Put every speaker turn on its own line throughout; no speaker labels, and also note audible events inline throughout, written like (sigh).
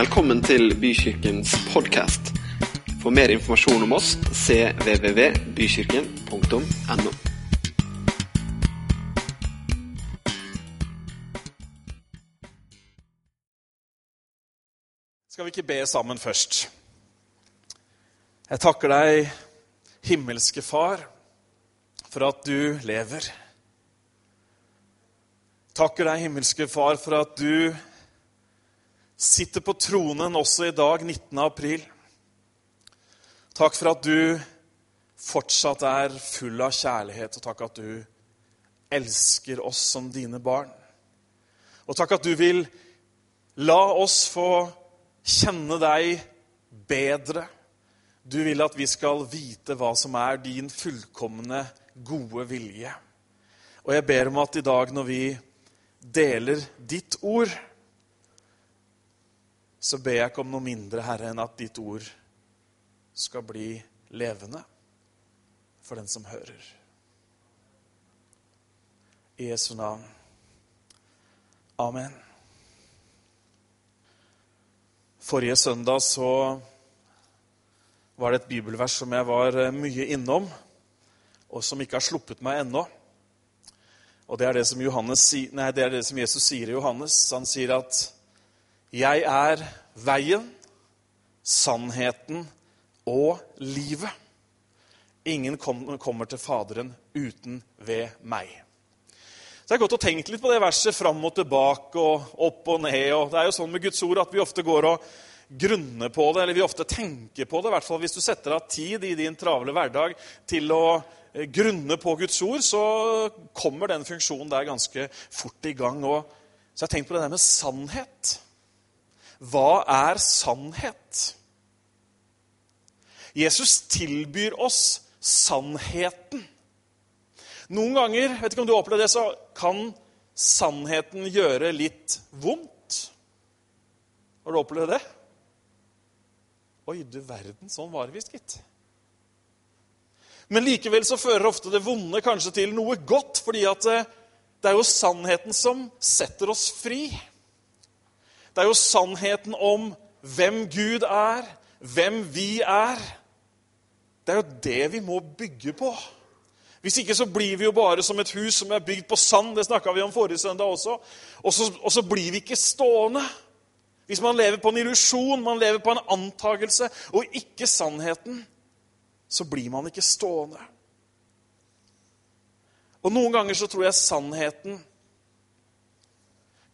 Velkommen til Bykirkens podkast. For mer informasjon om oss cvvvbykirken.no.
Skal vi ikke be sammen først? Jeg takker deg, himmelske Far, for at du lever. Takker deg, himmelske Far, for at du sitter på tronen også i dag, 19. april. Takk for at du fortsatt er full av kjærlighet, og takk at du elsker oss som dine barn. Og takk at du vil la oss få kjenne deg bedre. Du vil at vi skal vite hva som er din fullkomne, gode vilje. Og jeg ber om at i dag når vi deler ditt ord, så ber jeg ikke om noe mindre, Herre, enn at ditt ord skal bli levende for den som hører. I Jesu navn. Amen. Forrige søndag så var det et bibelvers som jeg var eh, mye innom, og som ikke har sluppet meg ennå. Og det er det som, Johannes, nei, det er det som Jesus sier i Johannes. Han sier at 'Jeg er veien, sannheten og livet'. Ingen kommer til Faderen uten ved meg. Så jeg har gått og tenkt litt på det verset fram og tilbake og opp og ned. og Det er jo sånn med Guds ord at vi ofte går og grunner på det, eller vi ofte tenker på det. I hvert fall hvis du setter av tid i din travle hverdag til å grunne på Guds ord, så kommer den funksjonen der ganske fort i gang. Og så jeg har tenkt på det der med sannhet. Hva er sannhet? Jesus tilbyr oss sannheten. Noen ganger vet ikke om du har opplevd det, så kan sannheten gjøre litt vondt. Har du opplevd det? Oi, du verden, sånn var det visst, gitt. Men likevel så fører ofte det vonde kanskje til noe godt, fordi at det er jo sannheten som setter oss fri. Det er jo sannheten om hvem Gud er, hvem vi er. Det er jo det vi må bygge på. Hvis ikke så blir vi jo bare som et hus som er bygd på sand. Det snakka vi om forrige søndag også. Og så, og så blir vi ikke stående. Hvis man lever på en illusjon, man lever på en antagelse og ikke sannheten, så blir man ikke stående. Og Noen ganger så tror jeg sannheten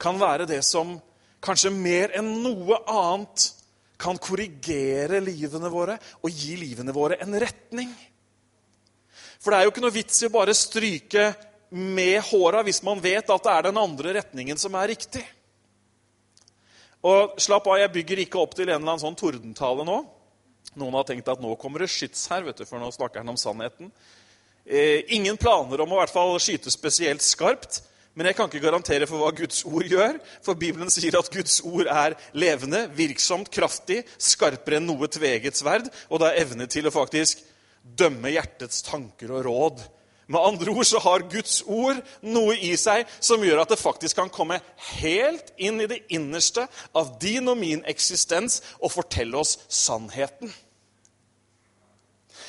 kan være det som kanskje mer enn noe annet kan korrigere livene våre og gi livene våre en retning. For det er jo ikke noe vits i å bare stryke med håra hvis man vet at det er den andre retningen som er riktig. Og slapp av, jeg bygger ikke opp til en eller annen sånn tordentale nå. Noen har tenkt at nå kommer det skyts her, vet du, for nå snakker han om sannheten. Eh, ingen planer om å i hvert fall skyte spesielt skarpt. Men jeg kan ikke garantere for hva Guds ord gjør, for Bibelen sier at Guds ord er levende, virksomt, kraftig, skarpere enn noe tveget sverd, og det er evne til å faktisk dømme hjertets tanker og råd. Med andre ord så har Guds ord noe i seg som gjør at det faktisk kan komme helt inn i det innerste av din og min eksistens og fortelle oss sannheten.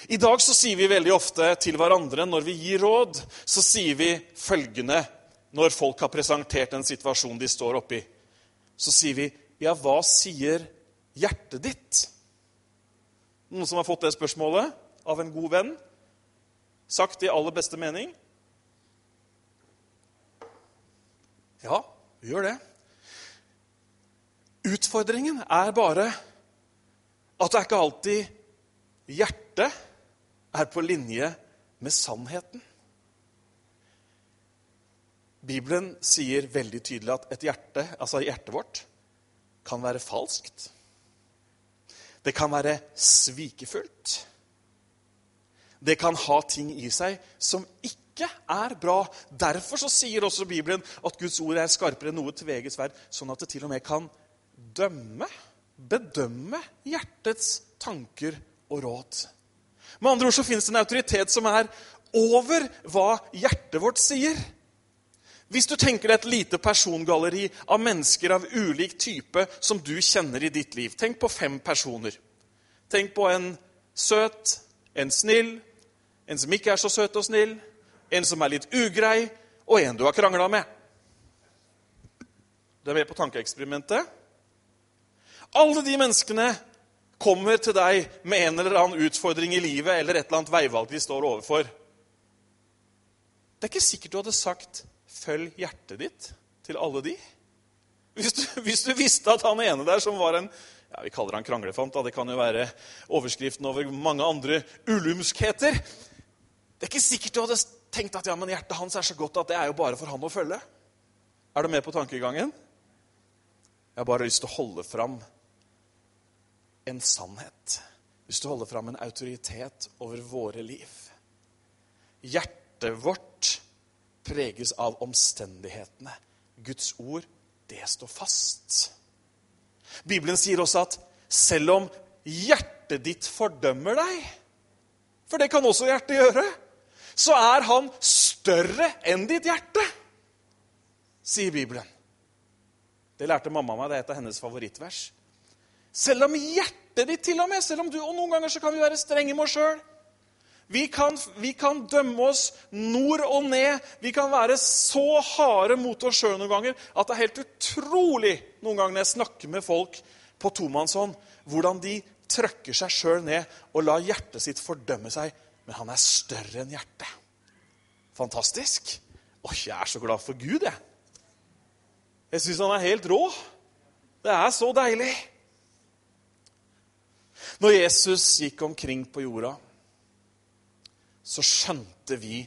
I dag så sier vi veldig ofte til hverandre når vi gir råd, så sier vi følgende når folk har presentert en situasjon de står oppi, så sier vi, 'Ja, hva sier hjertet ditt?' Noen som har fått det spørsmålet av en god venn? Sagt i aller beste mening? Ja, vi gjør det. Utfordringen er bare at det er ikke alltid hjertet er på linje med sannheten. Bibelen sier veldig tydelig at et hjerte, altså hjertet vårt, kan være falskt. Det kan være svikefullt. Det kan ha ting i seg som ikke er bra. Derfor så sier også Bibelen at Guds ord er skarpere enn noe tveget sverd, sånn at det til og med kan dømme, bedømme hjertets tanker og råd. Med andre ord så finnes det en autoritet som er over hva hjertet vårt sier. Hvis du tenker deg et lite persongalleri av mennesker av ulik type som du kjenner i ditt liv Tenk på fem personer. Tenk på en søt, en snill, en som ikke er så søt og snill, en som er litt ugrei, og en du har krangla med. Du er med på tankeeksperimentet? Alle de menneskene kommer til deg med en eller annen utfordring i livet eller et eller annet veivalg de står overfor. Det er ikke sikkert du hadde sagt 'følg hjertet ditt' til alle de. Hvis du, hvis du visste at han ene der som var en ja, Vi kaller han kranglefant. Da. Det kan jo være overskriften over mange andre ulumskheter. Det er ikke sikkert du hadde tenkt at ja, men hjertet hans er så godt at det er jo bare for han å følge. Er du med på tankegangen? Jeg har bare lyst til å holde fram en sannhet. Hvis du holder fram en autoritet over våre liv. Hjertet vårt preges av omstendighetene. Guds ord, det står fast. Bibelen sier også at selv om hjertet ditt fordømmer deg, for det kan også hjertet gjøre, så er han større enn ditt hjerte, sier Bibelen. Det lærte mamma meg. Det er et av hennes favorittvers. Selv om hjertet ditt til og med, selv om du, og Noen ganger så kan vi være strenge med oss sjøl. Vi kan, vi kan, dømme oss nord og ned. Vi kan være så harde mot oss sjøl noen ganger at det er helt utrolig noen ganger når jeg snakker med folk på tomannshånd, hvordan de trøkker seg sjøl ned og lar hjertet sitt fordømme seg. Men han er større enn hjertet. Fantastisk. Åh, jeg er så glad for Gud, jeg. Jeg syns han er helt rå. Det er så deilig. Når Jesus gikk omkring på jorda, så skjønte vi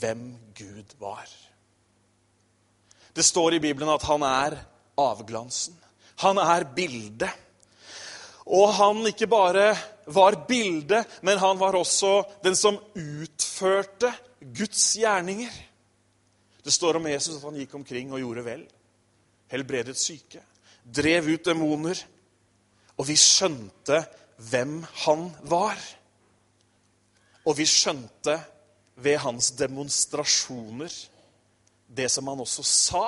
hvem Gud var. Det står i Bibelen at han er avglansen. Han er bildet. Og han ikke bare var bildet, men han var også den som utførte Guds gjerninger. Det står om Jesus at han gikk omkring og gjorde vel. Helbredet syke, drev ut demoner. Og vi skjønte hvem han var. Og vi skjønte ved hans demonstrasjoner det som han også sa,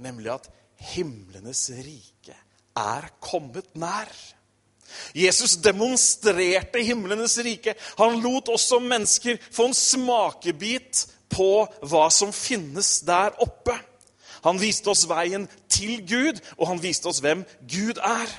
nemlig at himlenes rike er kommet nær. Jesus demonstrerte himlenes rike. Han lot også mennesker få en smakebit på hva som finnes der oppe. Han viste oss veien til Gud, og han viste oss hvem Gud er.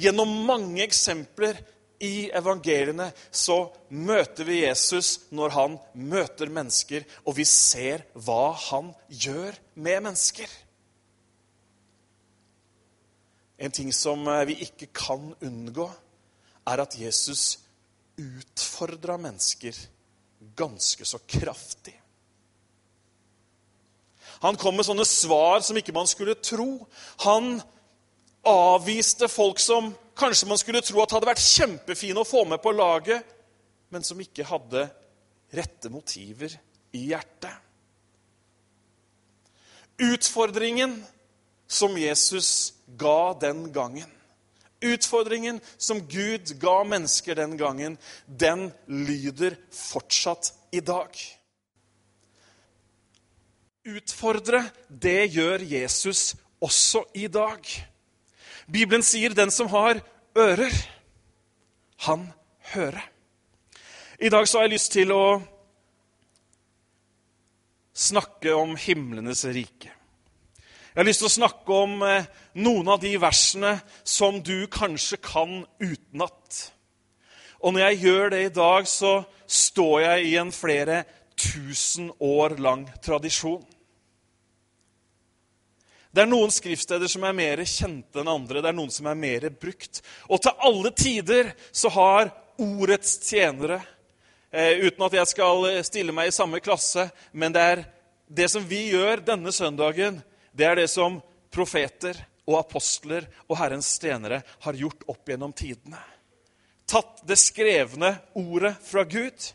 Gjennom mange eksempler i evangeliene så møter vi Jesus når han møter mennesker, og vi ser hva han gjør med mennesker. En ting som eh, vi ikke kan unngå, er at Jesus utfordra mennesker ganske så kraftig. Han kom med sånne svar som ikke man skulle tro. Han avviste folk som kanskje man skulle tro at hadde vært kjempefine å få med på laget, men som ikke hadde rette motiver i hjertet. Utfordringen som Jesus ga den gangen, utfordringen som Gud ga mennesker den gangen, den lyder fortsatt i dag. Utfordre, det gjør Jesus også i dag. Bibelen sier 'den som har ører, han hører'. I dag så har jeg lyst til å snakke om himlenes rike. Jeg har lyst til å snakke om eh, noen av de versene som du kanskje kan utenat. Og når jeg gjør det i dag, så står jeg i en flere tusen år lang tradisjon. Det er noen skriftsteder som er mer kjente enn andre. Det er noen som er mer brukt. Og til alle tider så har ordets tjenere eh, Uten at jeg skal stille meg i samme klasse, men det er det som vi gjør denne søndagen, det er det som profeter og apostler og Herrens tjenere har gjort opp gjennom tidene. Tatt det skrevne ordet fra Gud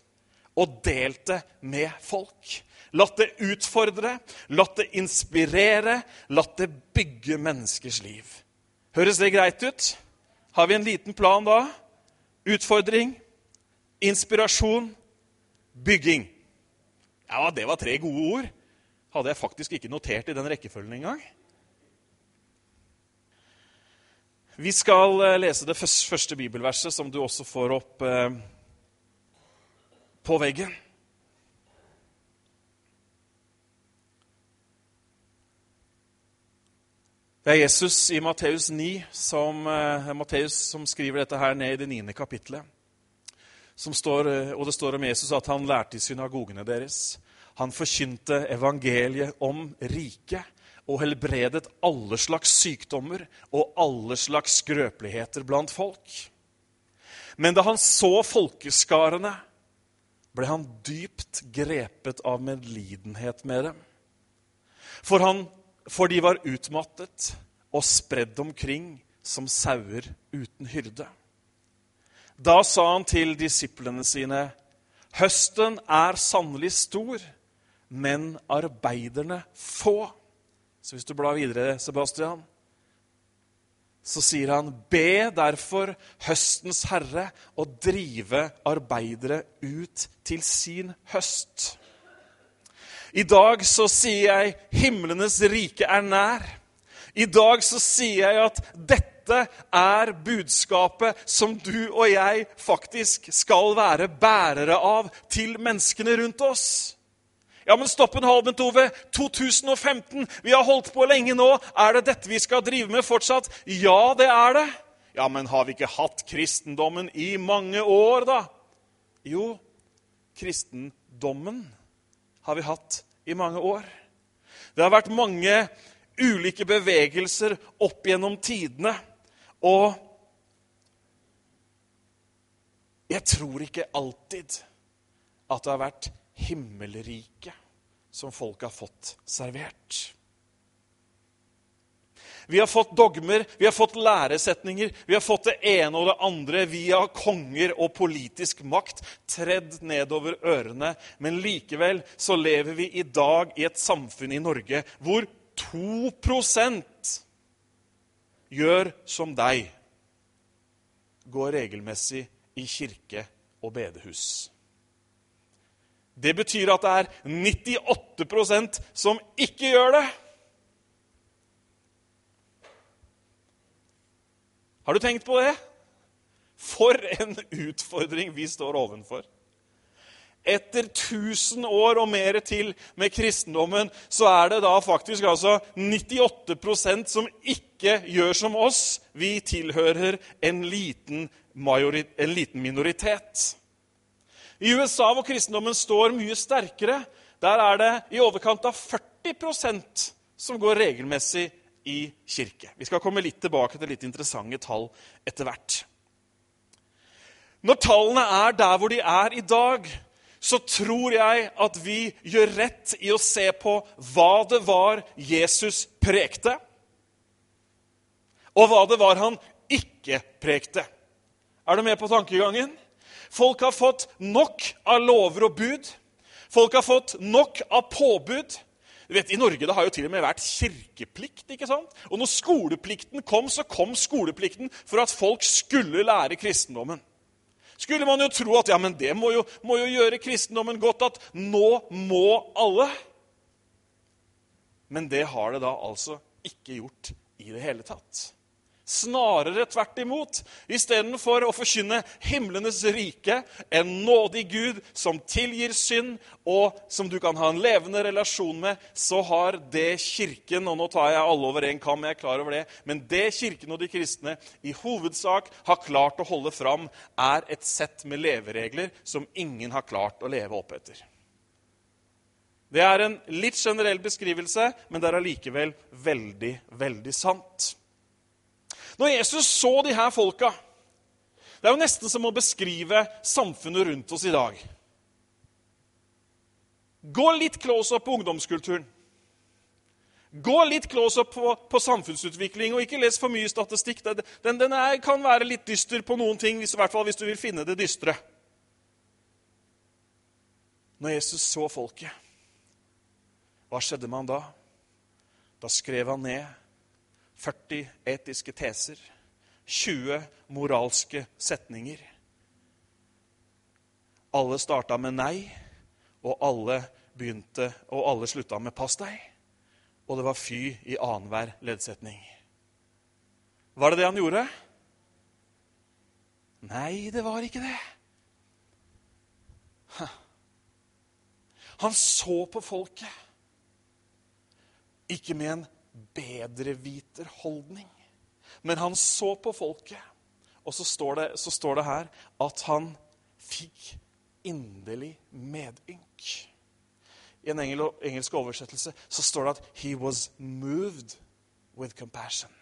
og delt det med folk. Latt det utfordre, latt det inspirere, latt det bygge menneskers liv. Høres det greit ut? Har vi en liten plan da? Utfordring, inspirasjon, bygging. Ja, det var tre gode ord. hadde jeg faktisk ikke notert i den rekkefølgen engang. Vi skal eh, lese det første bibelverset, som du også får opp eh, på veggen. Det er Jesus i Matteus 9 som, eh, Matteus som skriver dette her ned i det niende kapittelet. Står, eh, og det står om Jesus at han lærte i synagogene deres. Han forkynte evangeliet om riket og helbredet alle slags sykdommer og alle slags skrøpeligheter blant folk. Men da han så folkeskarene, ble han dypt grepet av medlidenhet med dem. For, han, for de var utmattet og spredd omkring som sauer uten hyrde. Da sa han til disiplene sine.: Høsten er sannelig stor, men arbeiderne få. Så hvis du blar videre, Sebastian, så sier han, be derfor høstens herre å drive arbeidere ut til sin høst. I dag så sier jeg himlenes rike er nær. I dag så sier jeg at dette er budskapet som du og jeg faktisk skal være bærere av til menneskene rundt oss. Ja, men stopp en halv, minutt, Ove. 2015. Vi har holdt på lenge nå. Er det dette vi skal drive med fortsatt? Ja, det er det. Ja, men har vi ikke hatt kristendommen i mange år, da? Jo, kristendommen har vi hatt i mange år. Det har vært mange ulike bevegelser opp gjennom tidene. Og jeg tror ikke alltid at det har vært himmelriket som folk har fått servert. Vi har fått dogmer, vi har fått læresetninger, vi har fått det ene og det andre via konger og politisk makt tredd nedover ørene. Men likevel så lever vi i dag i et samfunn i Norge hvor 2% gjør som deg. Går regelmessig i kirke og bedehus. Det betyr at det er 98% som ikke gjør det. Har du tenkt på det? For en utfordring vi står ovenfor. Etter 1000 år og mer til med kristendommen, så er det da faktisk altså 98% som ikke gjør som oss. Vi tilhører en liten, en liten minoritet. I USA, hvor kristendommen står mye sterkere, der er det i overkant av 40% som går regelmessig i kirke. Vi skal komme litt tilbake til litt interessante tall etter hvert. Når tallene er der hvor de er i dag, så tror jeg at vi gjør rett i å se på hva det var Jesus prekte, og hva det var han ikke prekte. Er du med på tankegangen? Folk har fått nok av lover og bud. Folk har fått nok av påbud. Vet, I Norge det har jo til og med vært kirkeplikt. ikke sant? Og når skoleplikten kom, så kom skoleplikten for at folk skulle lære kristendommen skulle man jo tro at ja, men det må jo, må jo gjøre kristendommen godt at nå må alle. Men det har det da altså ikke gjort i det hele tatt. Snarere tvert imot. Istedenfor å forkynne himlenes rike, en nådig Gud som tilgir synd, og som du kan ha en levende relasjon med, så har det Kirken Og nå tar jeg alle over én kam, jeg er klar over det. Men det Kirken og de kristne i hovedsak har klart å holde fram, er et sett med leveregler som ingen har klart å leve opp etter. Det er en litt generell beskrivelse, men det er allikevel veldig, veldig sant. Når Jesus så de her folka Det er jo nesten som å beskrive samfunnet rundt oss i dag. Gå litt close up på ungdomskulturen. Gå litt close up på, på samfunnsutvikling, og ikke les for mye statistikk. Den, den er, kan være litt dyster på noen ting, hvis, i hvert fall hvis du vil finne det dystre. Når Jesus så folket, hva skjedde med han da? Da skrev han ned 40 etiske teser, 20 moralske setninger. Alle starta med nei, og alle begynte, og alle slutta med 'pass deg', og det var fy i annenhver leddsetning. Var det det han gjorde? Nei, det var ikke det. Han så på folket. Ikke med en bedreviterholdning, men han så på folket. Og så står, det, så står det her at han fikk inderlig medynk. I en engelsk oversettelse så står det at 'he was moved with compassion'.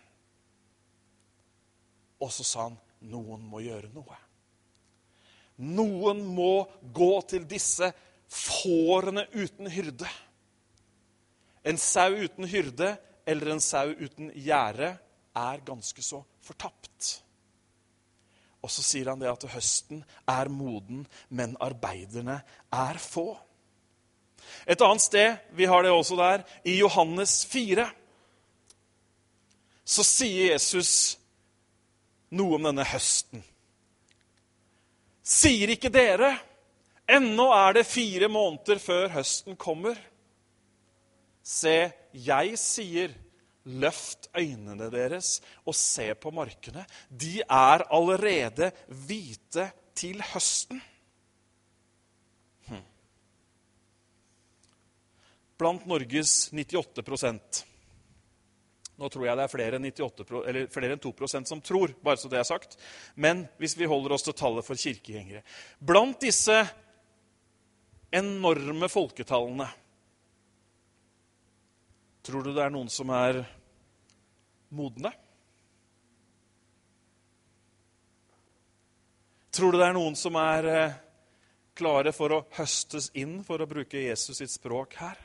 Og så sa han noen må gjøre noe. Noen må gå til disse fårene uten hyrde. En sau uten hyrde eller en sau uten gjerde er ganske så fortapt. Og så sier han det at høsten er moden, men arbeiderne er få. Et annet sted, vi har det også der, i Johannes 4, så sier Jesus noe om denne høsten. Sier ikke dere, ennå er det fire måneder før høsten kommer? Se, jeg sier Løft øynene deres og se på markene. De er allerede hvite til høsten. Hm. Blant Norges 98% Nå tror jeg det er flere enn, 98, flere enn 2% som tror, bare så det er sagt. Men hvis vi holder oss til tallet for kirkegjengere Blant disse enorme folketallene Tror du det er noen som er modne? Tror du det er noen som er eh, klare for å høstes inn, for å bruke Jesus sitt språk her?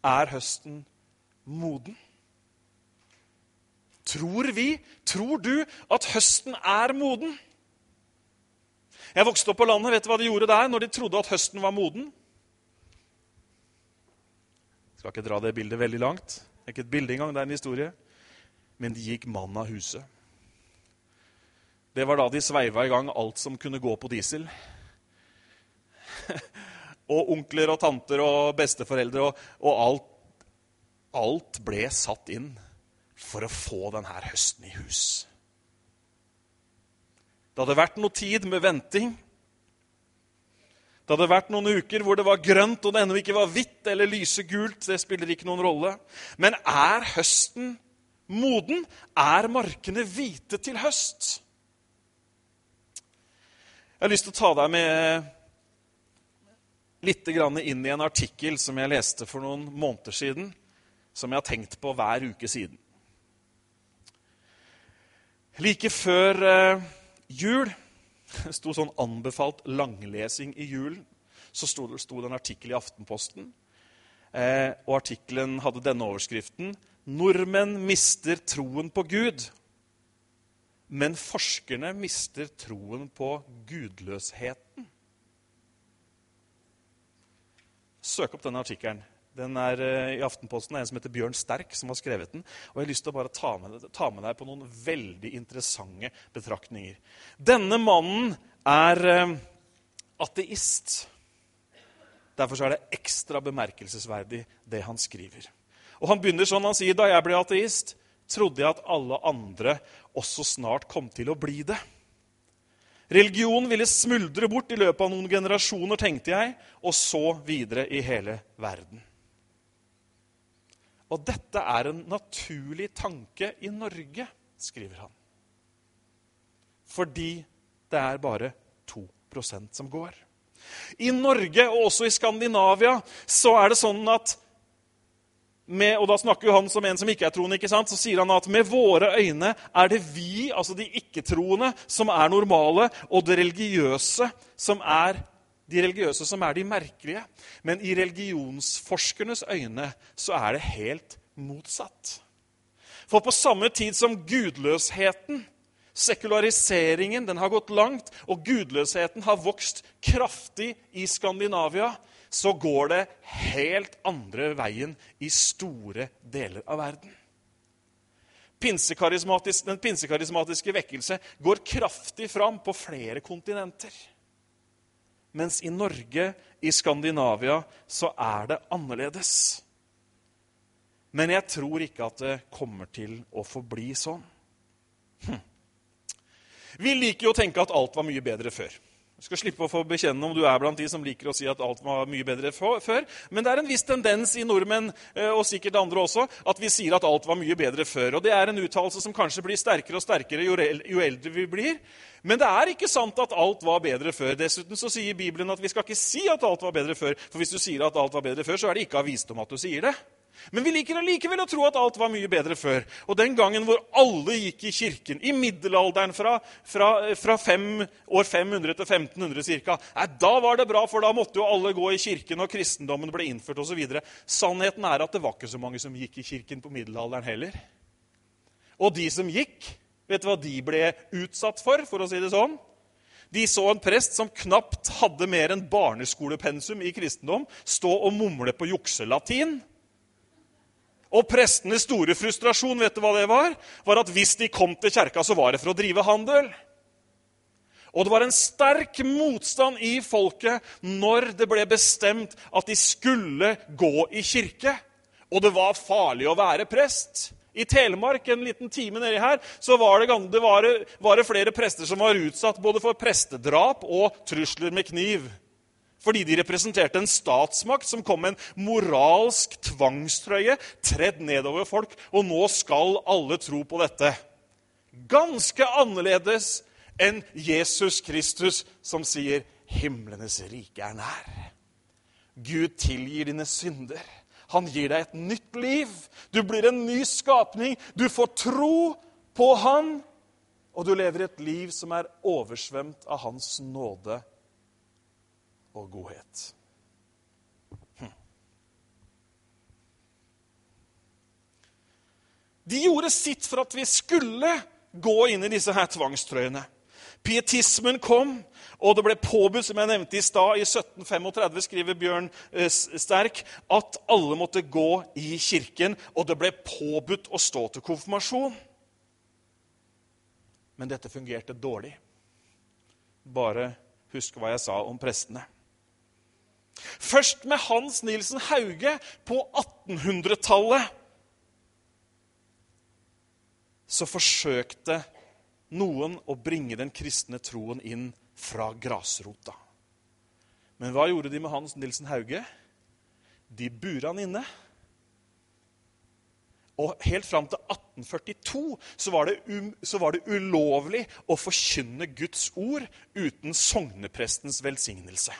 Er høsten moden? Tror vi, tror du, at høsten er moden? Jeg vokste opp på landet. Vet du hva de gjorde der når de trodde at høsten var moden? Skal ikke dra det bildet veldig langt. Det er ikke et bilde engang, det er en historie. Men de gikk mann av huset. Det var da de sveiva i gang alt som kunne gå på diesel. (laughs) og onkler og tanter og besteforeldre og, og alt, alt ble satt inn for å få denne høsten i hus. Det hadde vært noe tid med venting. Det hadde vært noen uker hvor det var grønt og det ennå ikke var hvitt eller lysegult. Det spiller ikke noen rolle. Men er høsten moden? Er markene hvite til høst? Jeg har lyst til å ta deg med litt inn i en artikkel som jeg leste for noen måneder siden, som jeg har tenkt på hver uke siden. Like før eh, jul det (laughs) sto sånn 'anbefalt langlesing i julen'. Så sto det, sto det en artikkel i Aftenposten. Eh, og Artikkelen hadde denne overskriften 'Nordmenn mister troen på Gud'. Men forskerne mister troen på gudløsheten. Søk opp denne artikkelen. Den er eh, i Aftenposten. Er en som heter Bjørn Sterk, som har skrevet den. Og jeg har lyst til å bare ta med, ta med deg på noen veldig interessante betraktninger. Denne mannen er eh, ateist. Derfor er det ekstra bemerkelsesverdig, det han skriver. Og Han begynner sånn, han sier da jeg ble ateist, trodde jeg at alle andre også snart kom til å bli det. Religion ville smuldre bort i løpet av noen generasjoner, tenkte jeg, og så videre i hele verden. Og dette er en naturlig tanke i Norge, skriver han. Fordi det er bare 2% som går. I Norge og også i Skandinavia så er det sånn at med, og da snakker jo han som en som ikke er troende, ikke sant? så sier han at med våre øyne er det vi, altså de ikke-troende, som er normale, og det religiøse som er de religiøse som er de merkelige. Men i religionsforskernes øyne så er det helt motsatt. For på samme tid som gudløsheten, sekulariseringen, den har gått langt, og gudløsheten har vokst kraftig i Skandinavia, så går det helt andre veien i store deler av verden. Den pinsekarismatiske vekkelse går kraftig fram på flere kontinenter. Mens i Norge, i Skandinavia, så er det annerledes. Men jeg tror ikke at det kommer til å forbli sånn. Hm. Vi liker jo å tenke at alt var mye bedre før. Du skal slippe å få bekjenne om du er blant de som liker å si at alt var mye bedre før. Men det er en viss tendens i nordmenn, eh, og sikkert andre også, at vi sier at alt var mye bedre før. Og det er en uttalelse som kanskje blir sterkere og sterkere jo eldre vi blir. Men det er ikke sant at alt var bedre før. Dessuten så sier Bibelen at vi skal ikke si at alt var bedre før. For hvis du sier at alt var bedre før, så er det ikke av visdom at du sier det. Men vi liker allikevel å tro at alt var mye bedre før. Og den gangen hvor alle gikk i kirken, i middelalderen fra, fra, fra fem, år 500 til 1500 ca., da var det bra, for da måtte jo alle gå i kirken, og kristendommen ble innført osv. Sannheten er at det var ikke så mange som gikk i kirken på middelalderen heller. Og de som gikk, vet du hva de ble utsatt for, for å si det sånn? De så en prest som knapt hadde mer enn barneskolepensum i kristendom, stå og mumle på jukselatin og prestenes store frustrasjon vet du hva det var? var at hvis de kom til kjerka, så var det for å drive handel. Og det var en sterk motstand i folket når det ble bestemt at de skulle gå i kirke. Og det var farlig å være prest. I Telemark, en liten time nedi her, så var det, det, var, var det flere prester som var utsatt både for prestedrap og trusler med kniv fordi de representerte en statsmakt som kom med en moralsk tvangstrøye tredd nedover folk. Og nå skal alle tro på dette. Ganske annerledes enn Jesus Kristus, som sier 'Himlenes rike er nær'. Gud tilgir dine synder. Han gir deg et nytt liv. Du blir en ny skapning. Du får tro på Han, og du lever et liv som er oversvømt av Hans nåde og godhet. Hm. De gjorde sitt for at vi skulle gå inn i disse her tvangstrøyene. Pietismen kom, og det ble påbudt, som jeg nevnte i stad, i 1735 skriver Bjørn eh, Sterk, at alle måtte gå i kirken, og det ble påbudt å stå til konfirmasjon. Men dette fungerte dårlig. Bare husk hva jeg sa om prestene. Først med Hans Nilsen Hauge på 1800-tallet så forsøkte noen å bringe den kristne troen inn fra grasrota. Men hva gjorde de med Hans Nilsen Hauge? De bura han inne. Og helt fram til 1842 så var, det, um, så var det ulovlig å forkynne Guds ord uten sogneprestens velsignelse.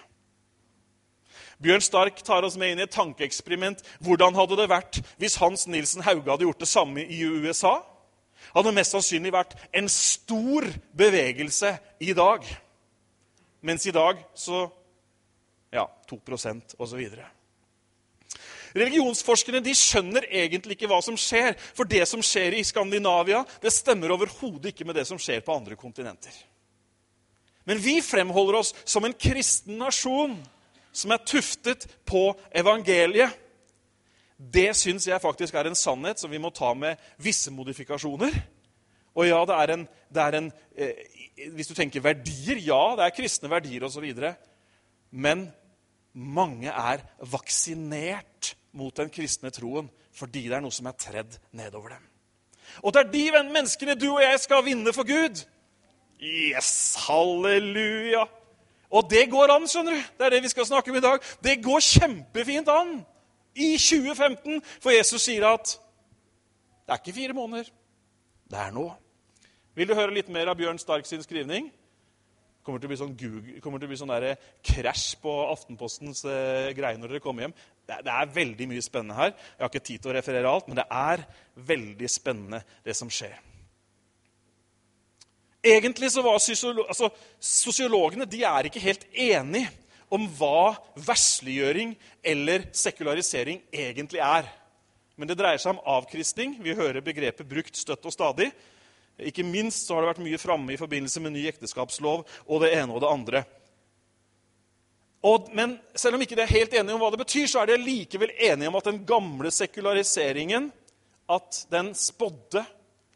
Bjørn Stark tar oss med inn i et tankeeksperiment. Hvordan hadde det vært hvis Hans Nilsen Hauge hadde gjort det samme i USA? Hadde mest sannsynlig vært en stor bevegelse i dag. Mens i dag så ja, 2% osv. Religionsforskerne de skjønner egentlig ikke hva som skjer. For det som skjer i Skandinavia, det stemmer overhodet ikke med det som skjer på andre kontinenter. Men vi fremholder oss som en kristen nasjon som er tuftet på evangeliet, det syns jeg faktisk er en sannhet som vi må ta med visse modifikasjoner. Og ja, det er en, det er en eh, Hvis du tenker verdier, ja, det er kristne verdier osv. Men mange er vaksinert mot den kristne troen fordi det er noe som er tredd nedover dem. Og det er de menneskene du og jeg skal vinne for Gud. Yes, halleluja! Og det går an, skjønner du. Det er det vi skal snakke om i dag. Det går kjempefint an i 2015, for Jesus sier at det er ikke fire måneder. Det er nå. Vil du høre litt mer av Bjørn Stark sin skrivning? kommer til å bli sånn, Google, til å bli sånn der krasj på Aftenpostens eh, greier når dere kommer hjem. Det, det, er veldig mye spennende her. Jeg har ikke tid til å referere alt, men det er veldig spennende, det som skjer. Egentlig så var altså, Sosiologene de er ikke helt enige om hva versliggjøring eller sekularisering egentlig er. Men det dreier seg om avkristning. Vi hører begrepet brukt støtt og stadig. Ikke minst så har det vært mye framme i forbindelse med ny ekteskapslov og det ene og det andre. Og, men selv om ikke de er helt enige om hva det betyr, så er de likevel enige om at den gamle sekulariseringen at den spådde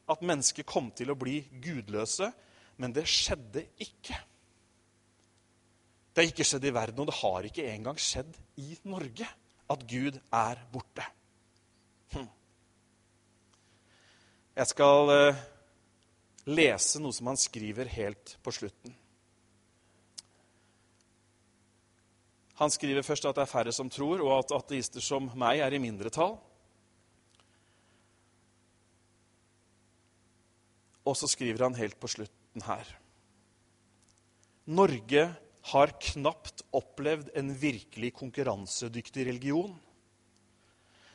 at mennesket kom til å bli gudløse, men det skjedde ikke. Det har ikke skjedd i verden, og det har ikke engang skjedd i Norge at Gud er borte. Hm. Jeg skal eh, lese noe som han skriver helt på slutten. Han skriver først at det er færre som tror, og at ateister som meg er i mindretall. Og så skriver han helt på slutten her Norge har knapt opplevd en virkelig konkurransedyktig religion.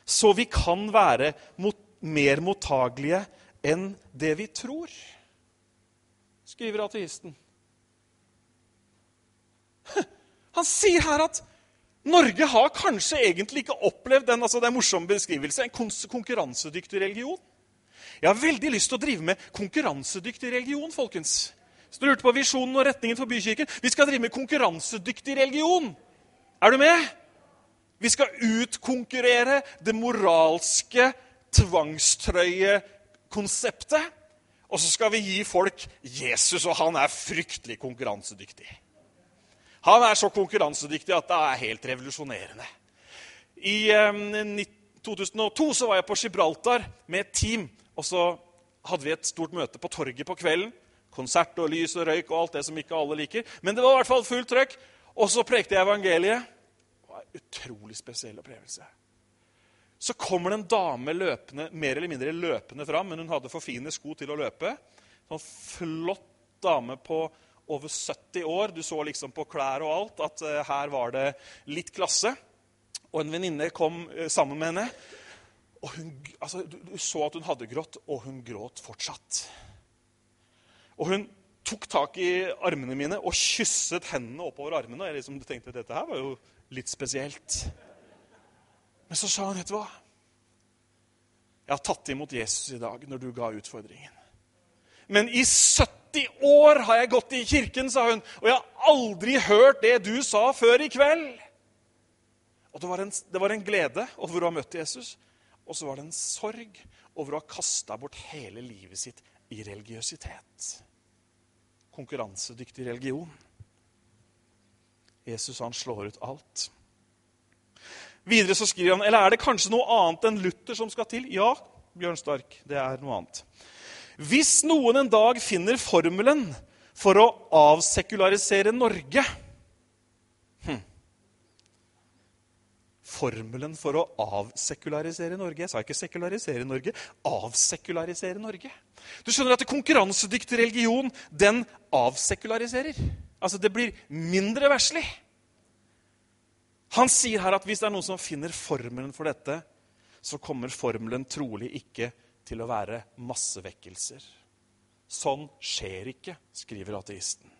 Så vi kan være mot, mer mottagelige enn det vi tror, skriver ateisten. (laughs) Han sier her at Norge har kanskje egentlig ikke opplevd den, altså det er en morsom beskrivelse, en konkurransedyktig religion. Jeg har veldig lyst til å drive med konkurransedyktig religion. folkens. Så du lurte på visjonen og retningen for Bykirken. Vi skal drive med konkurransedyktig religion. Er du med? Vi skal utkonkurrere det moralske tvangstrøyekonseptet. Og så skal vi gi folk Jesus, og han er fryktelig konkurransedyktig. Han er så konkurransedyktig at det er helt revolusjonerende. I eh, 2002 så var jeg på Gibraltar med et team og så hadde vi et stort møte på torget på kvelden. Konsert og lys og røyk og alt det som ikke alle liker. Men det var i hvert fall fullt trøkk. Og så prekte jeg evangeliet. Det var en utrolig spesiell opplevelse. Så kommer det en dame løpende, mer eller mindre løpende fram, men hun hadde for fine sko til å løpe. Sånn flott dame på over 70 år. Du så liksom på klær og alt at uh, her var det litt klasse. Og en venninne kom uh, sammen med henne. Og hun, altså, du, du, så at hun hadde grått, og hun gråt fortsatt. Og hun tok tak i armene mine og kysset hendene oppover armene. Og jeg liksom tenkte dette her var jo litt spesielt. Men så sa hun, vet du hva? Jeg har tatt imot Jesus i dag når du ga utfordringen. Men i 70 år har jeg gått i kirken, sa hun, og jeg har aldri hørt det du sa før i kveld. Og det var en, det var en glede over å ha møtt Jesus. Og så var det en sorg over å ha kasta bort hele livet sitt i religiøsitet. Konkurransedyktig religion. Jesus han slår ut alt. Videre så skriver han, eller er det kanskje noe annet enn Luther som skal til? Ja, Bjørn Stark, det er noe annet. Hvis noen en dag finner formelen for å avsekularisere Norge formelen for å avsekularisere Norge. Jeg sa ikke sekularisere Norge, avsekularisere Norge. Du skjønner at konkurransedyktig religion, den avsekulariserer. Altså, det blir mindre verslig. Han sier her at hvis det er noen som finner formelen for dette, så kommer formelen trolig ikke til å være massevekkelser. Sånn skjer ikke, skriver ateisten.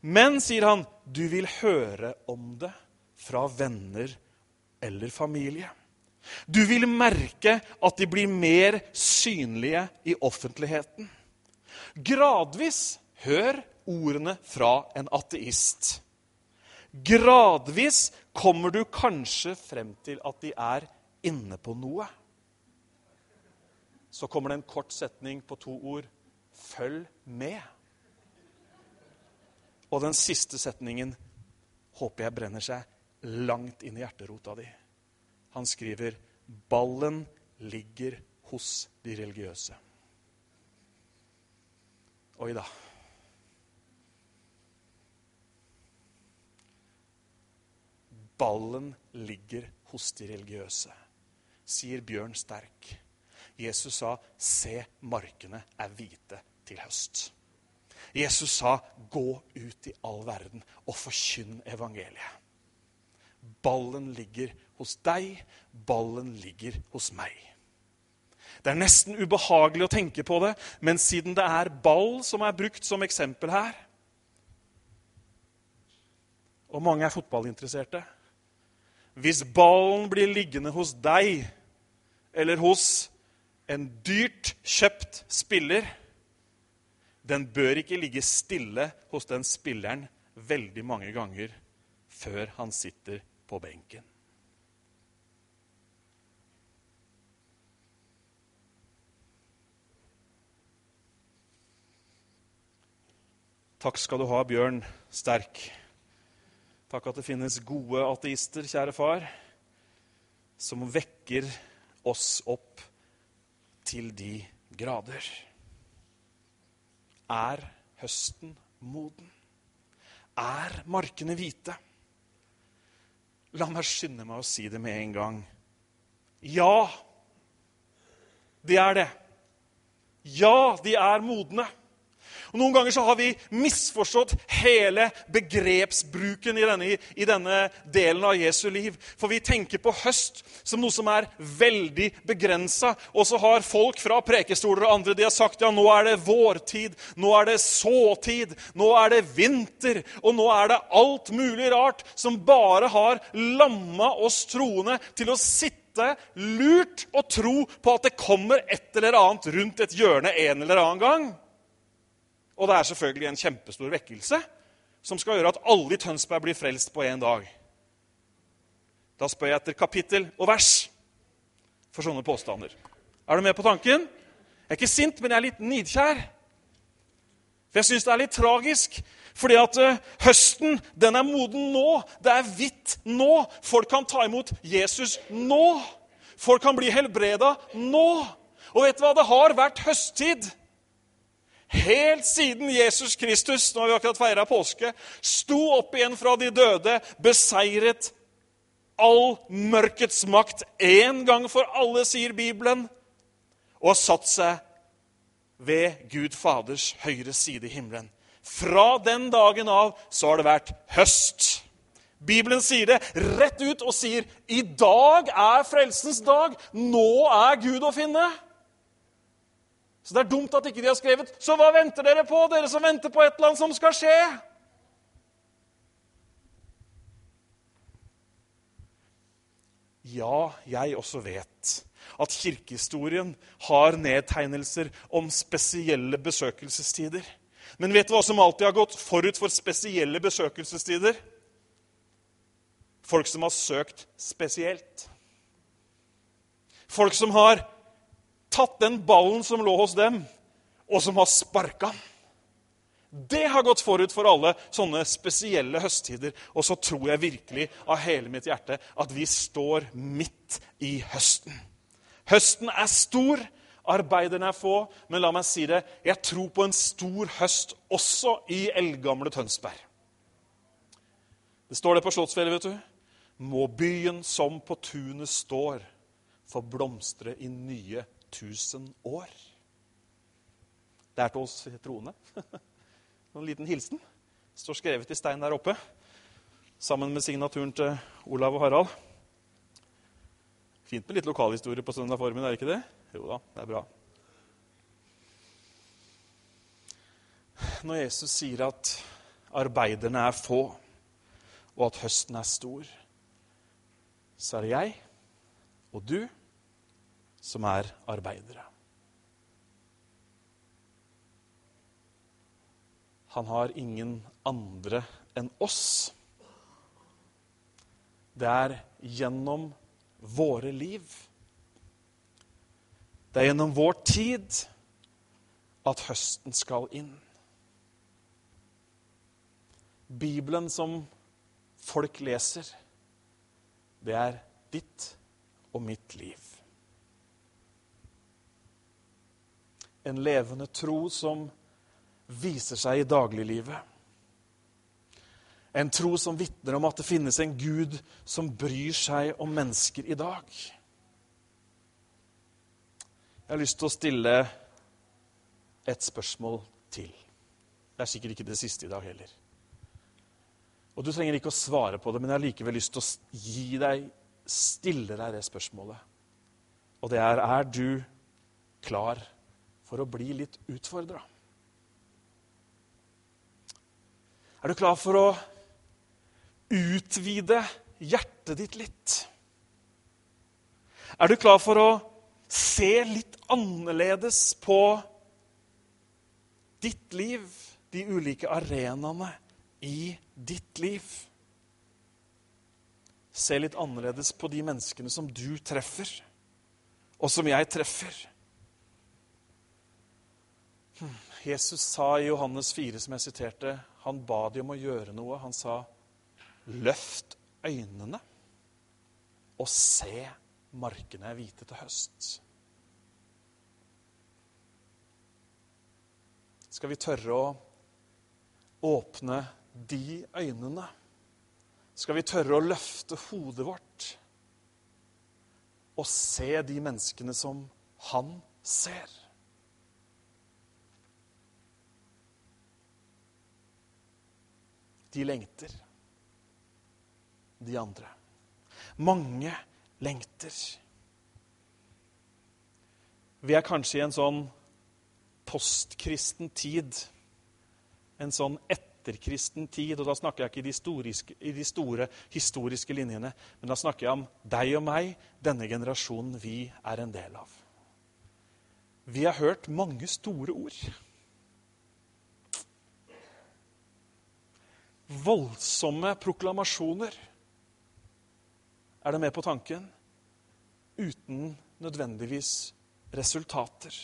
Men, sier han, du vil høre om det fra venner eller familie. Du vil merke at de blir mer synlige i offentligheten. Gradvis hør ordene fra en ateist. Gradvis kommer du kanskje frem til at de er inne på noe. Så kommer det en kort setning på to ord. Følg med. Og den siste setningen håper jeg brenner seg langt inn i hjerterota di. Han skriver ballen ligger hos de religiøse. Oi da. Ballen ligger hos de religiøse, sier Bjørn Sterk. Jesus sa, 'Se, markene er hvite til høst'. Jesus sa, 'Gå ut i all verden og forkynn evangeliet'. Ballen ligger hos deg, ballen ligger hos meg. Det er nesten ubehagelig å tenke på det, men siden det er ball som er brukt som eksempel her Og mange er fotballinteresserte. Hvis ballen blir liggende hos deg eller hos en dyrt kjøpt spiller Den bør ikke ligge stille hos den spilleren veldig mange ganger før han sitter på benken. Takk skal du ha, Bjørn Sterk. Takk at det finnes gode ateister, kjære far, som vekker oss opp til de grader. Er høsten moden? Er markene hvite? La meg skynde meg å si det med en gang. Ja, de er det. Ja, de er modne. Og Noen ganger så har vi misforstått hele begrepsbruken i denne, i denne, delen av Jesu liv. For vi tenker på høst som noe som er veldig begrensa. Og så har folk fra prekestoler og andre de har sagt ja, nå er det vårtid, nå er det såtid, nå er det vinter, og nå er det alt mulig rart som bare har lamma oss troende til å sitte lurt og tro på at det kommer et eller annet rundt et hjørne en eller annen gang. Og det er selvfølgelig en kjempestor vekkelse som skal gjøre at alle i Tønsberg blir frelst på én dag. Da spør jeg etter kapittel og vers for sånne påstander. Er du med på tanken? Jeg er ikke sint, men jeg er litt nidkjær. For jeg syns det er litt tragisk. Fordi at uh, høsten, den er moden nå. Det er hvitt nå. Folk kan ta imot Jesus nå. Folk kan bli helbreda nå. Og vet du hva? Det har vært høsttid helt siden Jesus Kristus nå har vi akkurat feira påske, sto opp igjen fra de døde, beseiret all mørkets makt én gang for alle, sier Bibelen, og har satt seg ved Gud Faders høyre side i himmelen. Fra den dagen av så har det vært høst. Bibelen sier det rett ut og sier i dag er frelsens dag. Nå er Gud å finne. Så det er dumt at ikke de har skrevet 'Så hva venter dere på, dere som venter på et eller annet som skal skje?' Ja, jeg også vet at kirkehistorien har nedtegnelser om spesielle besøkelsestider. Men vet du hva som alltid har gått forut for spesielle besøkelsestider? Folk som har søkt spesielt. Folk som har tatt den ballen som lå hos dem, og som har sparka. Det har gått forut for alle sånne spesielle høsttider. Og så tror jeg virkelig av hele mitt hjerte at vi står midt i høsten. Høsten er stor, arbeiderne er få, men la meg si det jeg tror på en stor høst også i eldgamle Tønsberg. Det står det på Slottsfjellet, vet du. Må byen som på tunet står, få blomstre i nye 1000 år. Det er til oss troende. (laughs) En liten hilsen. Det står skrevet i stein der oppe, sammen med signaturen til Olav og Harald. Fint med litt lokalhistorie på søndag formiddag, er ikke det? Jo da, det er bra. Når Jesus sier at arbeiderne er få, og at høsten er stor, så er det jeg og du som er arbeidere. Han har ingen andre enn oss. Det er gjennom våre liv, det er gjennom vår tid, at høsten skal inn. Bibelen som folk leser, det er ditt og mitt liv. En levende tro som viser seg i dagliglivet. En tro som vitner om at det finnes en Gud som bryr seg om mennesker i dag. Jeg har lyst til å stille et spørsmål til. Det er sikkert ikke det siste i dag heller. Og Du trenger ikke å svare på det, men jeg har likevel lyst til å gi deg, stille deg det spørsmålet. Og det er er du klar for å bli litt utfordra. Er du klar for å utvide hjertet ditt litt? Er du klar for å se litt annerledes på ditt liv, de ulike arenaene i ditt liv? Se litt annerledes på de menneskene som du treffer, og som jeg treffer. Jesus sa i Johannes 4, som jeg siterte, han ba de om å gjøre noe. Han sa, 'Løft øynene og se markene er hvite til høst'. Skal vi tørre å åpne de øynene? Skal vi tørre å løfte hodet vårt og se de menneskene som han ser? De lengter, de andre. Mange lengter. Vi er kanskje i en sånn postkristen tid. En sånn etterkristen tid. Og da snakker jeg ikke i de, i de store historiske linjene, men da snakker jeg om deg og meg, denne generasjonen vi er en del av. Vi har hørt mange store ord. Voldsomme proklamasjoner er det med på tanken, uten nødvendigvis resultater.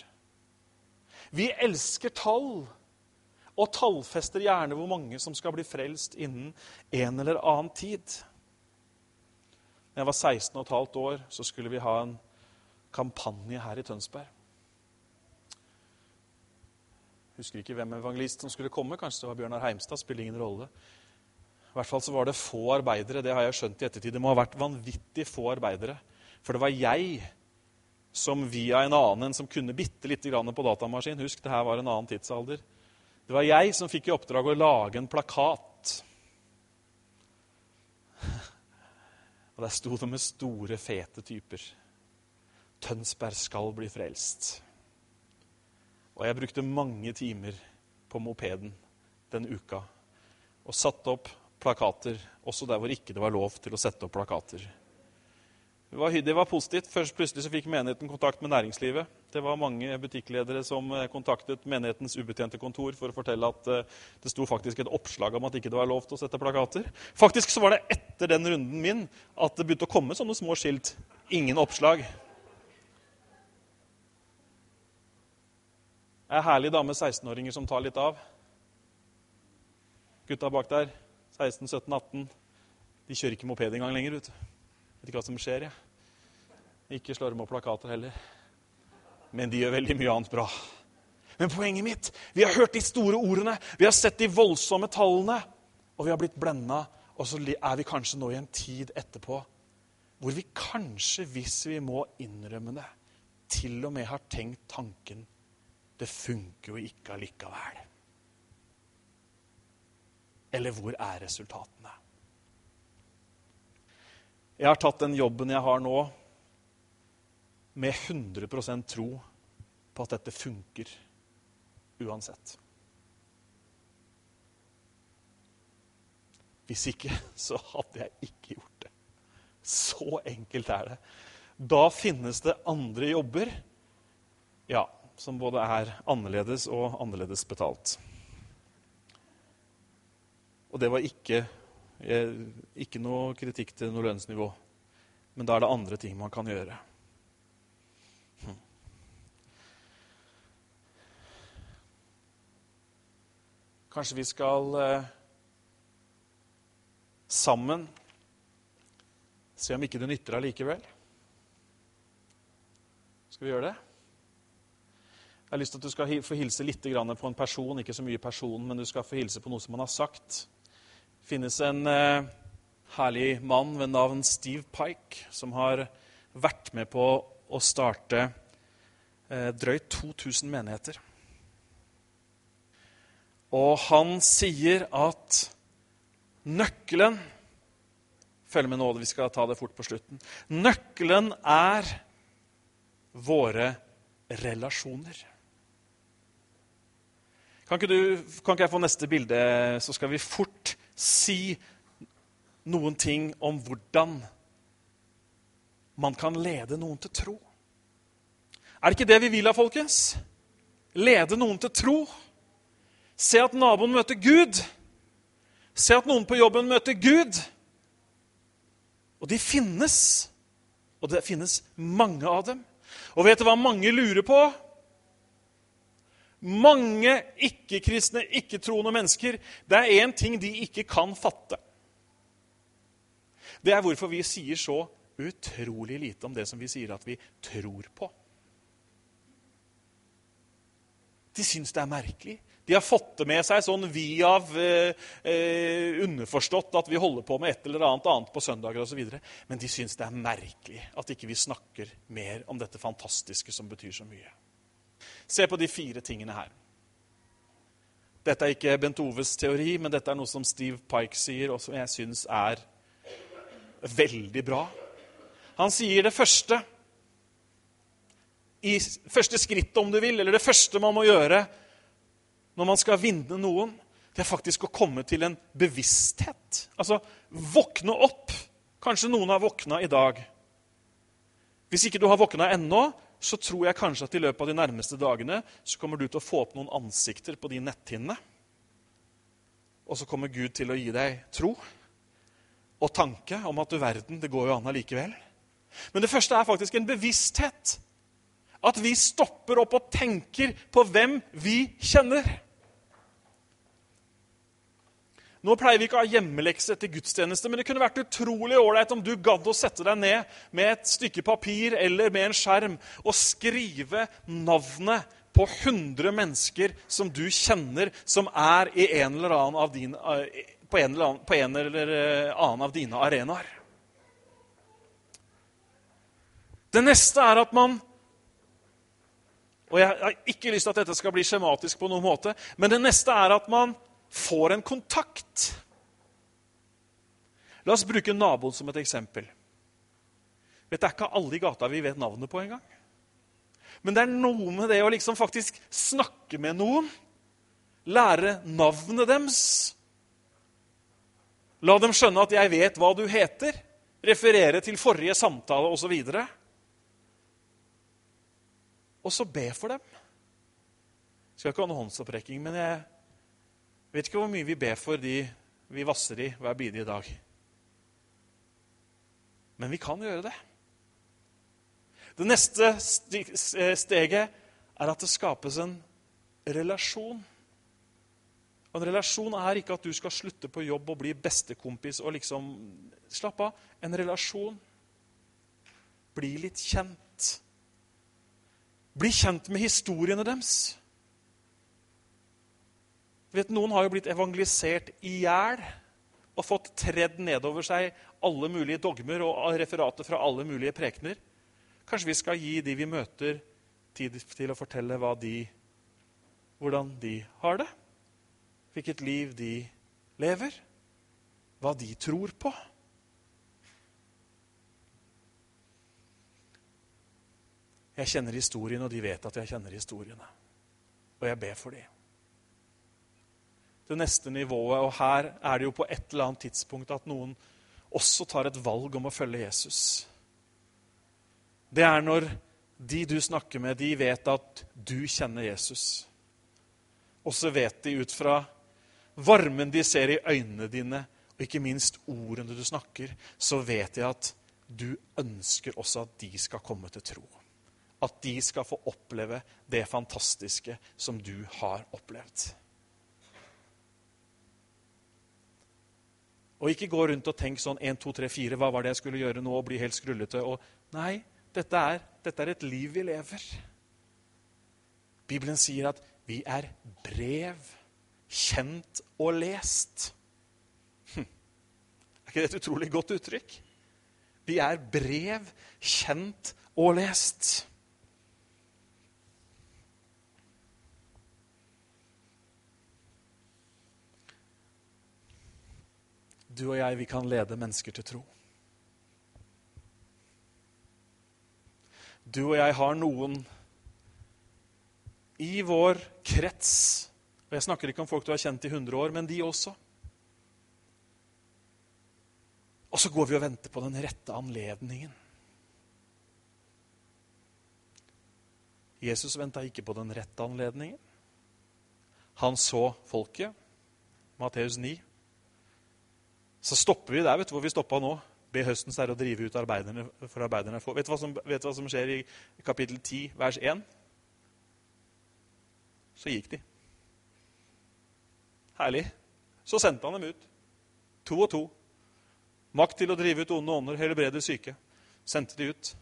Vi elsker tall og tallfester gjerne hvor mange som skal bli frelst innen en eller annen tid. Da jeg var 16 15 år, så skulle vi ha en kampanje her i Tønsberg. Jeg husker ikke hvem evangelist som skulle komme. Kanskje det var Bjørnar Heimstad. Spiller ingen rolle. I hvert fall så var det få arbeidere. Det har jeg skjønt i ettertid. Det må ha vært vanvittig få arbeidere. For det var jeg som via en annen som kunne bitte lite grann på datamaskin Husk, det her var en annen tidsalder. Det var jeg som fikk i oppdrag å lage en plakat. (laughs) Og der sto det med store, fete typer. Tønsberg skal bli frelst. Og jeg brukte mange timer på mopeden den uka og satte opp plakater, også der hvor ikke det var lov til å sette opp plakater. Det var, det var, positivt. Først plutselig fikk menigheten kontakt med næringslivet. Det var mange butikkledere som eh, kontaktet menighetens ubetjente kontor for å fortelle at uh, det sto faktisk et oppslag om at ikke det var lov til å sette plakater. Faktisk så var det etter den runden min at det begynte å komme sånne små skilt. Ingen oppslag. Ei herlig dame 16-åringer som tar litt av. Gutta bak der, 16, 17, 18, de kjører ikke moped engang lenger. vet du. Vet ikke hva som skjer, jeg. Ikke slår dem opp plakater heller. Men de gjør veldig mye annet bra. Men poenget mitt Vi har hørt de store ordene, vi har sett de voldsomme tallene, og vi har blitt blenda. Og så er vi kanskje nå i en tid etterpå hvor vi kanskje, hvis vi må innrømme det, til og med har tenkt tanken det funker jo ikke allikevel. Eller hvor er resultatene? Jeg har tatt den jobben jeg har nå, med 100% tro på at dette funker uansett. Hvis ikke, så hadde jeg ikke gjort det. Så enkelt er det. Da finnes det andre jobber ja, som både er annerledes og annerledes betalt. Og det var ikke, eh, ikke noe kritikk til noe lønnsnivå. Men da er det andre ting man kan gjøre. Kanskje vi skal eh, sammen se om ikke det nytter allikevel? Skal vi gjøre det? Jeg har lyst til at du skal få hilse litt på en person, ikke så mye person, men du skal få hilse på noe som han har sagt. Finnes en eh, herlig mann ved navn Steve Pike som har vært med på å starte eh, drøyt 2000 menigheter. Og han sier at nøkkelen Følg med nå, vi skal ta det fort på slutten. Nøkkelen er våre relasjoner. Kan ikke, du, kan ikke jeg få neste bilde, så skal vi fort si noen ting om hvordan man kan lede noen til tro. Er det ikke det vi vil av folkens? Lede noen til tro. Se at naboen møter Gud. Se at noen på jobben møter Gud. Og de finnes. Og det finnes mange av dem. Og vet du hva mange lurer på? Mange ikke-kristne, ikke-troende mennesker Det er én ting de ikke kan fatte. Det er hvorfor vi sier så utrolig lite om det som vi sier at vi tror på. De syns det er merkelig. De har fått det med seg sånn via eh, eh, underforstått at vi holder på med et eller annet annet på søndager osv. Men de syns det er merkelig at ikke vi snakker mer om dette fantastiske som betyr så mye. Se på de fire tingene her. Dette er ikke Bent Oves teori, men dette er noe som Steve Pike sier, og som jeg syns er veldig bra. Han sier det første i første skrittet, om du vil, eller det første man må gjøre når man skal vinne noen, det er faktisk å komme til en bevissthet. Altså våkne opp. Kanskje noen har våkna i dag. Hvis ikke du har våkna ennå, så tror jeg kanskje at i løpet av de nærmeste dagene så kommer du til å få opp noen ansikter på de netthinnene. Og så kommer Gud til å gi deg tro og tanke om at du verden, det går jo an allikevel. Men det første er faktisk en bevissthet. At vi stopper opp og tenker på hvem vi kjenner. Nå pleier vi ikke å ha hjemmelekse etter gudstjeneste, men det kunne vært utrolig ålreit om du gadd å sette deg ned med et stykke papir eller med en skjerm og skrive navnet på 100 mennesker som du kjenner, som er en din, eh, på, en annen, på en eller eh, annen av dine arenaer. Det neste er at man Og jeg har ikke lyst til at dette skal bli skjematisk, på noen måte, men det neste er at man får en kontakt. La oss bruke naboen som et eksempel. Vet, det er ikke alle i gata vi vet navnet på engang. Men det er noe med det å liksom faktisk snakke med noen. Lære navnet deres. La dem skjønne at 'jeg vet hva du heter'. Referere til forrige samtale osv. Og, og så be for dem. Jeg skal ikke ha noen håndsopprekking, men jeg vet ikke hvor mye vi ber for de vi vasser i hver bidige dag. Men vi kan gjøre det. Det neste steget er at det skapes en relasjon. Og en relasjon er ikke at du skal slutte på jobb og bli bestekompis og liksom Slapp av. En relasjon. Bli litt kjent. Bli kjent med historiene deres. Vet, noen har jo blitt evangelisert i hjel og fått tredd nedover seg alle mulige dogmer og referater fra alle mulige prekener. Kanskje vi skal gi de vi møter, tid til å fortelle de, hvordan de har det? Hvilket liv de lever? Hva de tror på? Jeg kjenner historien, og de vet at jeg kjenner historiene. Og jeg ber for dem. Det neste nivået, og her er det jo på et eller annet tidspunkt at noen også tar et valg om å følge Jesus. Det er når de du snakker med, de vet at du kjenner Jesus. Og så vet de ut fra varmen de ser i øynene dine, og ikke minst ordene du snakker, så vet de at du ønsker også at de skal komme til tro at de skal få oppleve det fantastiske som du har opplevd. Og ikke gå rundt og tenk sånn 1, 2, 3, 4, hva var det jeg skulle gjøre nå? og bli helt skrullete. Og, nei, dette er, dette er et liv vi lever. Bibelen sier at vi er brev, kjent og lest. Hm. Er ikke det et utrolig godt uttrykk? Vi er brev, kjent og lest. Du og jeg, vi kan lede mennesker til tro. Du og jeg har noen i vår krets og Jeg snakker ikke om folk du har kjent i 100 år, men de også. Og så går vi og venter på den rette anledningen. Jesus venta ikke på den rette anledningen. Han så folket. Matteus 9. Så stopper vi der vet du hvor vi stoppa nå. Be høstens herre å drive ut arbeiderne for arbeiderne. Vet du hva som, du hva som skjer i kapittel 10, vers 1? Så gikk de. Herlig. Så sendte han dem ut. To og to. Makt til å drive ut onde ånder, helbrede syke. Sendte de ut.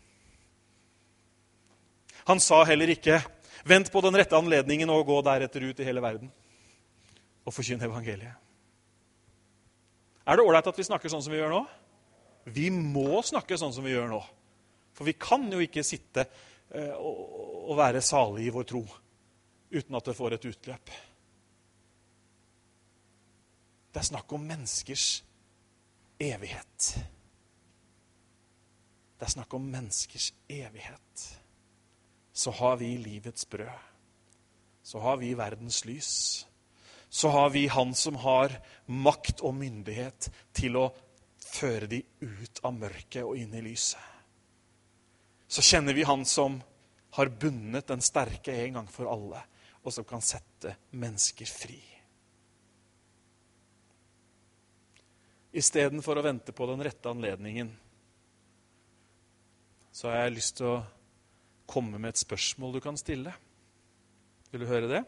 Han sa heller ikke 'vent på den rette anledningen og gå deretter ut i hele verden' og forkynne evangeliet. Er det ålreit at vi snakker sånn som vi gjør nå? Vi må snakke sånn som vi gjør nå. For vi kan jo ikke sitte eh, og være salige i vår tro uten at det får et utløp. Det er snakk om menneskers evighet. Det er snakk om menneskers evighet. Så har vi livets brød. Så har vi verdens lys. Så har vi Han som har makt og myndighet til å føre de ut av mørket og inn i lyset. Så kjenner vi Han som har bundet den sterke en gang for alle, og som kan sette mennesker fri. Istedenfor å vente på den rette anledningen, så har jeg lyst til å komme med et spørsmål du kan stille. Vil du høre det?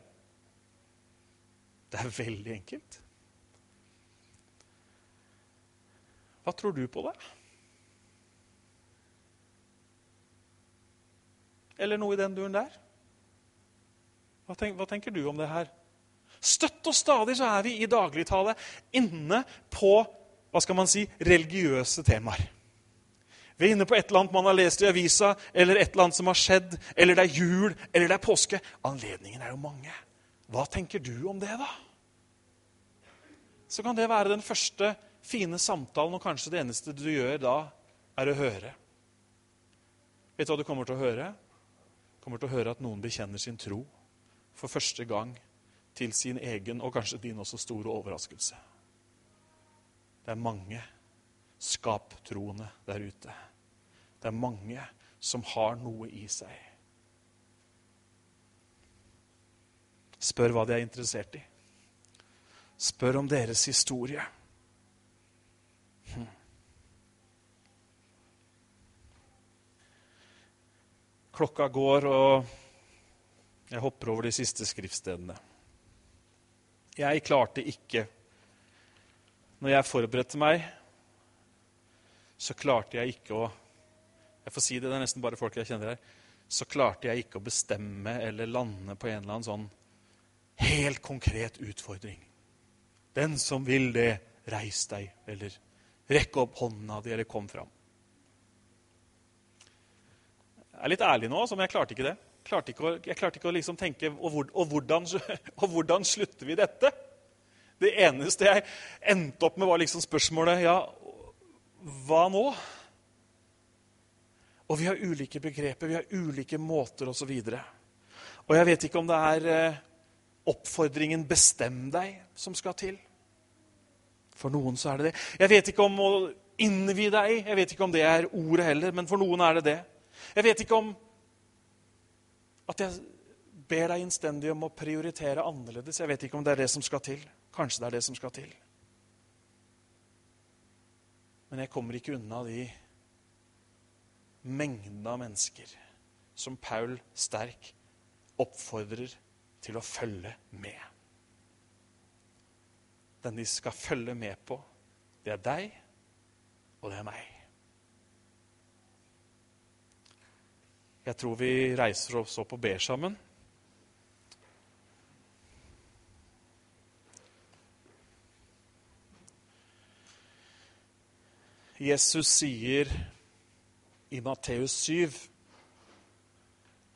Det er veldig enkelt. Hva tror du på det? Eller noe i den duren der? Hva, tenk, hva tenker du om det her? Støtt og stadig så er vi i dagligtale inne på hva skal man si, religiøse temaer. Vi er inne på et eller annet man har lest i avisa, eller et eller annet som har skjedd, eller det er jul, eller det er påske. Anledningene er jo mange. Hva tenker du om det, da? Så kan det være den første fine samtalen, og kanskje det eneste du gjør da, er å høre. Vet du hva du kommer til å høre? Du kommer til å høre at noen bekjenner sin tro for første gang til sin egen og kanskje din også store overraskelse. Det er mange skaptroende der ute. Det er mange som har noe i seg. Spør hva de er interessert i. Spør om deres historie. Hm. Klokka går, og jeg hopper over de siste skriftstedene. Jeg klarte ikke når jeg forberedte meg, så klarte jeg ikke å Jeg får si det, det er nesten bare folk jeg kjenner her. Så klarte jeg ikke å bestemme eller lande på en eller annen sånn helt konkret utfordring. Den som vil det, reis deg, eller rekk opp hånda di, eller kom fram. Jeg er litt ærlig nå, men jeg klarte ikke det. Klarte ikke å, jeg klarte ikke å liksom tenke og, hvor, og, hvordan, (laughs) og hvordan slutter vi dette? Det eneste jeg endte opp med, var liksom spørsmålet Ja, hva nå? Og vi har ulike begreper, vi har ulike måter osv. Og, så og jeg vet ikke om det er eh, oppfordringen 'bestem deg' som skal til. For noen så er det det. Jeg vet ikke om å innvie deg, jeg vet ikke om det er ordet heller, men for noen er det det. Jeg vet ikke om at jeg ber deg innstendig om å prioritere annerledes. Jeg vet ikke om det er det som skal til. Kanskje det er det som skal til. Men jeg kommer ikke unna de mengdene av mennesker som Paul sterk oppfordrer til å følge med. Den de skal følge med på, det er deg, og det er meg. Jeg tror vi reiser oss opp og ber sammen. Jesus sier i Matteus 7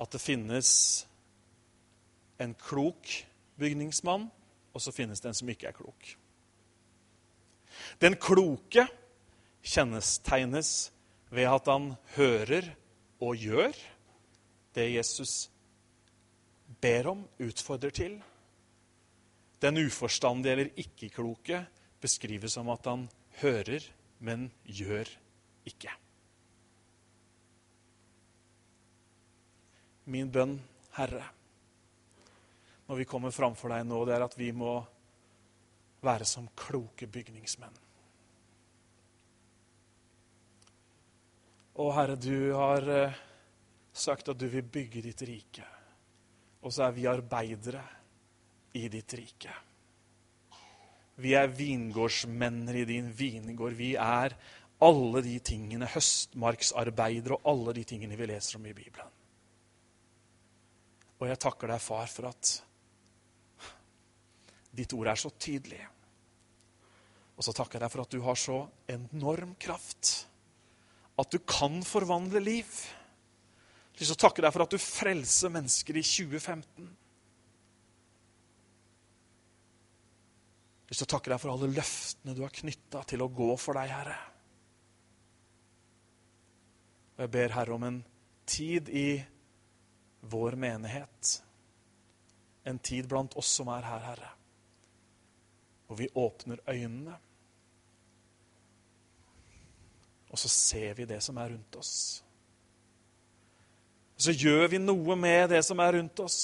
at det finnes en klok bygningsmann, og så finnes det en som ikke er klok. Den kloke kjennetegnes ved at han hører og gjør det Jesus ber om, utfordrer til. Den uforstandige eller ikke-kloke beskrives som at han hører men gjør ikke. Min bønn, Herre, når vi kommer framfor deg nå, det er at vi må være som kloke bygningsmenn. Å, Herre, du har eh, sagt at du vil bygge ditt rike. Og så er vi arbeidere i ditt rike. Vi er vingårdsmenner i din vingård. Vi er alle de tingene, høstmarksarbeidere og alle de tingene vi leser om i Bibelen. Og jeg takker deg, far, for at ditt ord er så tydelig. Og så takker jeg deg for at du har så enorm kraft. At du kan forvandle liv. Jeg vil takke deg for at du frelser mennesker i 2015. Jeg vil takke deg for alle løftene du har knytta til å gå for deg, Herre. Og jeg ber Herre om en tid i vår menighet. En tid blant oss som er her, Herre. Hvor vi åpner øynene. Og så ser vi det som er rundt oss. Og så gjør vi noe med det som er rundt oss.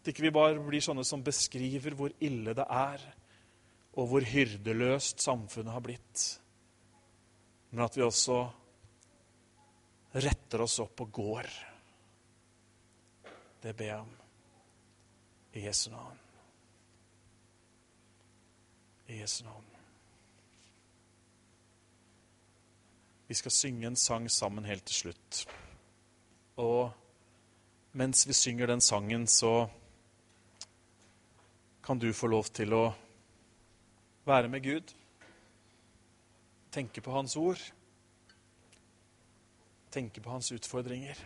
At ikke vi bare blir sånne som beskriver hvor ille det er, og hvor hyrdeløst samfunnet har blitt. Men at vi også retter oss opp og går. Det ber jeg om i Jesu navn. I Jesu navn. Vi skal synge en sang sammen helt til slutt. Og mens vi synger den sangen, så kan du få lov til å være med Gud. Tenke på Hans ord. Tenke på Hans utfordringer.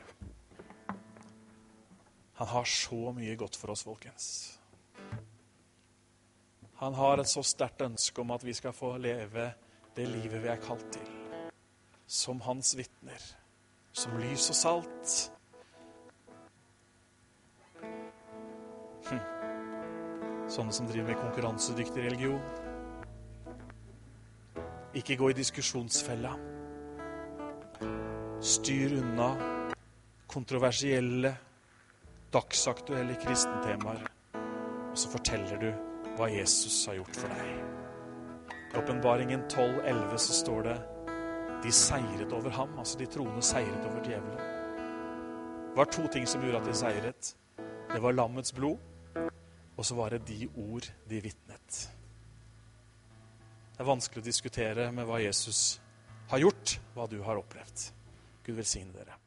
Han har så mye godt for oss, folkens. Han har et så sterkt ønske om at vi skal få leve det livet vi er kalt til. Som hans vitner. Som lys og salt. Hm. Sånne som driver med konkurransedyktig religion. Ikke gå i diskusjonsfella. Styr unna kontroversielle dagsaktuelle kristentemaer. Og så forteller du hva Jesus har gjort for deg. I Åpenbaringen 12,11 så står det de seiret over ham. Altså de troende seiret over djevelen. Det var to ting som gjorde at de seiret. Det var lammets blod, og så var det de ord de vitnet. Det er vanskelig å diskutere med hva Jesus har gjort, hva du har opplevd. Gud velsigne dere.